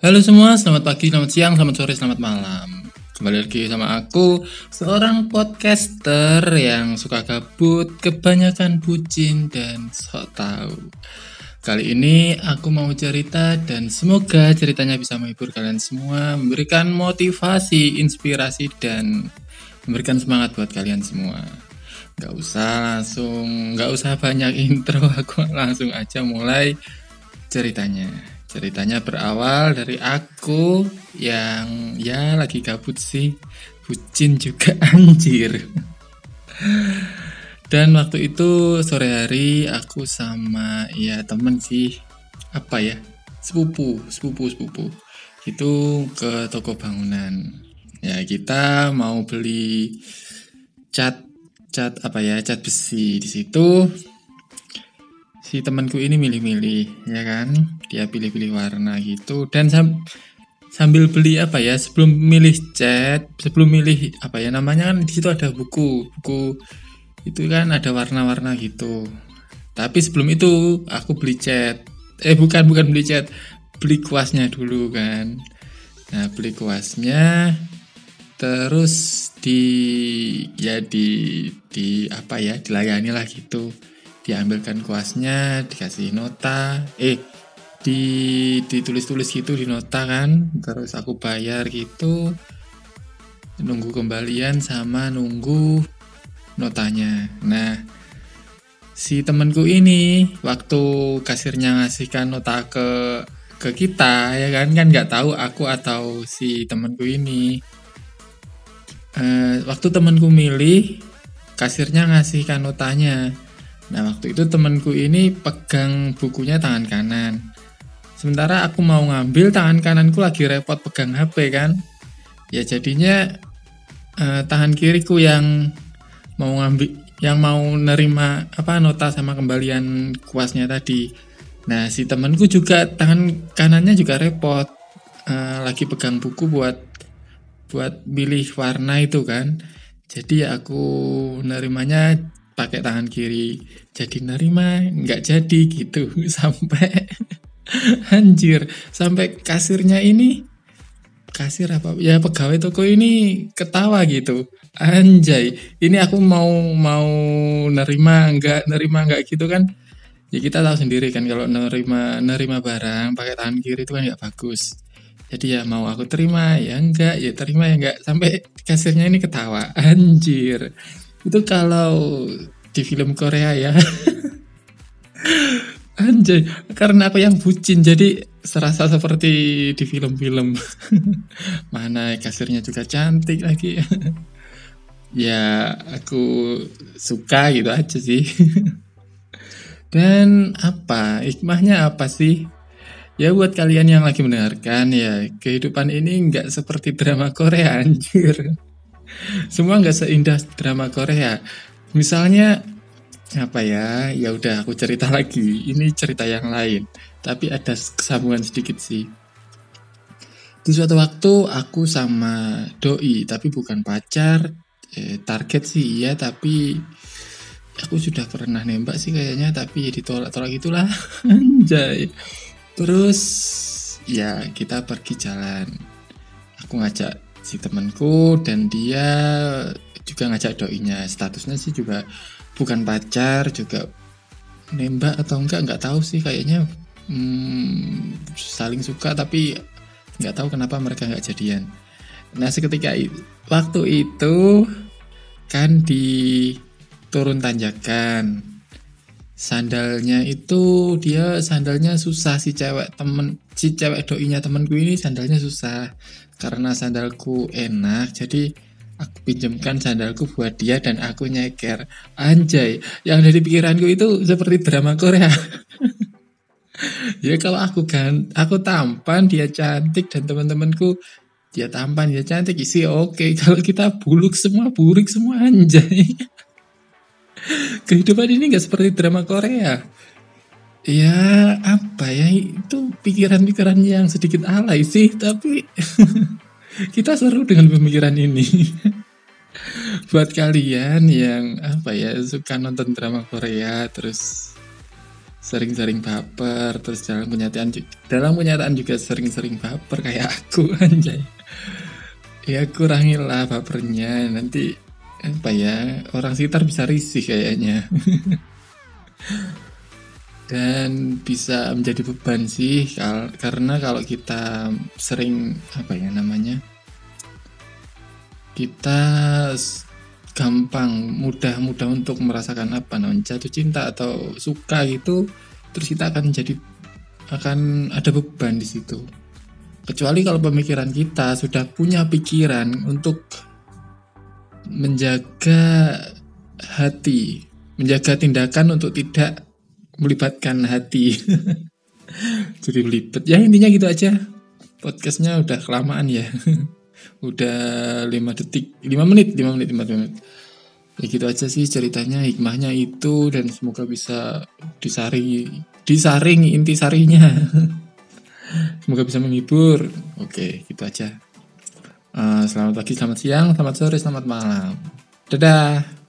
Halo semua, selamat pagi, selamat siang, selamat sore, selamat malam. Kembali lagi sama aku, seorang podcaster yang suka gabut, kebanyakan bucin dan sok tahu. Kali ini aku mau cerita dan semoga ceritanya bisa menghibur kalian semua, memberikan motivasi, inspirasi dan memberikan semangat buat kalian semua. Gak usah langsung, gak usah banyak intro, aku langsung aja mulai ceritanya. Ceritanya berawal dari aku yang ya lagi gabut sih, bucin juga anjir. Dan waktu itu sore hari aku sama ya temen sih. Apa ya? Sepupu sepupu sepupu. Itu ke toko bangunan. Ya kita mau beli cat cat apa ya? Cat besi di situ. Si temanku ini milih-milih ya kan dia pilih-pilih warna gitu. Dan sam sambil beli apa ya sebelum milih cat sebelum milih apa ya namanya kan di situ ada buku buku itu kan ada warna-warna gitu. Tapi sebelum itu aku beli cat. Eh bukan bukan beli cat beli kuasnya dulu kan. Nah beli kuasnya terus di ya di di apa ya dilayani lah gitu. Diambilkan kuasnya dikasih nota eh di ditulis-tulis gitu di nota kan. Terus aku bayar gitu. Nunggu kembalian sama nunggu notanya. Nah si temanku ini waktu kasirnya ngasihkan nota ke ke kita ya kan? Kan nggak tahu aku atau si temanku ini. E, waktu temanku milih kasirnya ngasihkan notanya. Nah waktu itu temanku ini pegang bukunya tangan kanan. Sementara aku mau ngambil tangan kananku lagi repot pegang HP kan. Ya jadinya eh, tangan kiriku yang mau ngambil yang mau nerima apa nota sama kembalian kuasnya tadi. Nah si temanku juga tangan kanannya juga repot eh, lagi pegang buku buat buat pilih warna itu kan. Jadi aku nerimanya pakai tangan kiri jadi nerima nggak jadi gitu sampai anjir sampai kasirnya ini kasir apa? Ya pegawai toko ini ketawa gitu. Anjay ini aku mau mau nerima nggak nerima nggak gitu kan? Ya kita tahu sendiri kan kalau nerima nerima barang pakai tangan kiri itu kan nggak bagus. Jadi ya mau aku terima ya enggak ya terima ya enggak sampai kasirnya ini ketawa. Anjir. Itu kalau di film Korea ya anjay karena aku yang bucin jadi serasa seperti di film-film. Mana kasirnya juga cantik lagi. Ya aku suka gitu aja sih. Dan apa hikmahnya apa sih? Ya buat kalian yang lagi mendengarkan ya kehidupan ini nggak seperti drama Korea anjir. Semua nggak seindah drama Korea. Misalnya apa ya? Ya udah aku cerita lagi. Ini cerita yang lain. Tapi ada kesambungan sedikit sih. Di suatu waktu aku sama doi tapi bukan pacar eh, target sih iya tapi aku sudah pernah nembak sih kayaknya tapi ya ditolak-tolak itulah anjay. Terus ya kita pergi jalan. Aku ngajak si temanku dan dia juga ngajak doinya. Statusnya sih juga bukan pacar juga nembak atau enggak nggak tahu sih. Kayaknya hmm, saling suka tapi nggak tahu kenapa mereka nggak jadian. Nah seketika waktu itu kan di turun tanjakan. Sandalnya itu dia sandalnya susah. Si cewek temen si cewek doinya temenku ini sandalnya susah. Karena sandalku enak jadi aku pinjamkan sandalku buat dia dan aku nyeker. Anjay yang dari pikiranku itu seperti drama Korea. Ya kalau aku kan aku tampan dia cantik dan teman-temanku dia tampan dia cantik isi oke. Okay. kalau kita buluk semua burik semua anjay. Kehidupan ini nggak seperti drama Korea. Ya apa ya itu pikiran-pikiran yang sedikit alay sih tapi kita seru dengan pemikiran ini. Buat kalian yang apa ya suka nonton drama Korea terus sering-sering baper terus dalam kenyataan dalam kenyataan juga sering-sering baper kayak aku anjay. Ya kurangilah bapernya. Nanti apa ya orang sekitar bisa risih kayaknya. Dan bisa menjadi beban sih karena kalau kita sering apa ya namanya kita gampang mudah-mudah untuk merasakan apa namanya jatuh cinta atau suka gitu terus kita akan jadi akan ada beban di situ. Kecuali kalau pemikiran kita sudah punya pikiran untuk menjaga hati menjaga tindakan untuk tidak melibatkan hati. Jadi belibet ya intinya gitu aja. Podcastnya udah kelamaan ya udah 5 detik 5 menit 5 menit 5 menit. Ya gitu aja sih ceritanya hikmahnya itu dan semoga bisa disaring disaring inti sarinya. Semoga bisa menghibur. Oke gitu aja. Uh, selamat pagi selamat siang selamat sore selamat malam. Dadah